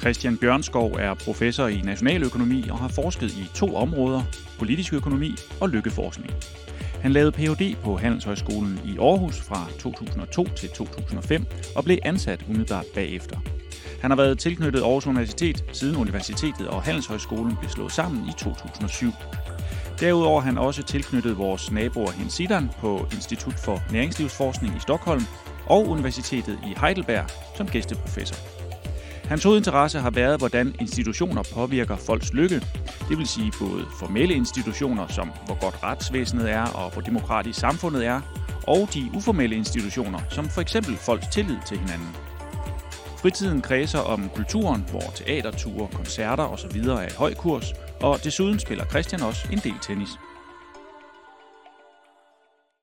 Christian Bjørnskov er professor i nationaløkonomi og har forsket i to områder, politisk økonomi og lykkeforskning. Han lavede Ph.D. på Handelshøjskolen i Aarhus fra 2002 til 2005 og blev ansat umiddelbart bagefter. Han har været tilknyttet Aarhus Universitet siden universitetet og Handelshøjskolen blev slået sammen i 2007. Derudover er han også tilknyttet vores naboer Hinsidan på Institut for Næringslivsforskning i Stockholm og Universitetet i Heidelberg som gæsteprofessor. Hans hovedinteresse har været, hvordan institutioner påvirker folks lykke. Det vil sige både formelle institutioner, som hvor godt retsvæsenet er og hvor demokratisk samfundet er, og de uformelle institutioner, som for eksempel folks tillid til hinanden. Fritiden kredser om kulturen, hvor teaterture, koncerter osv. er i høj kurs, og desuden spiller Christian også en del tennis.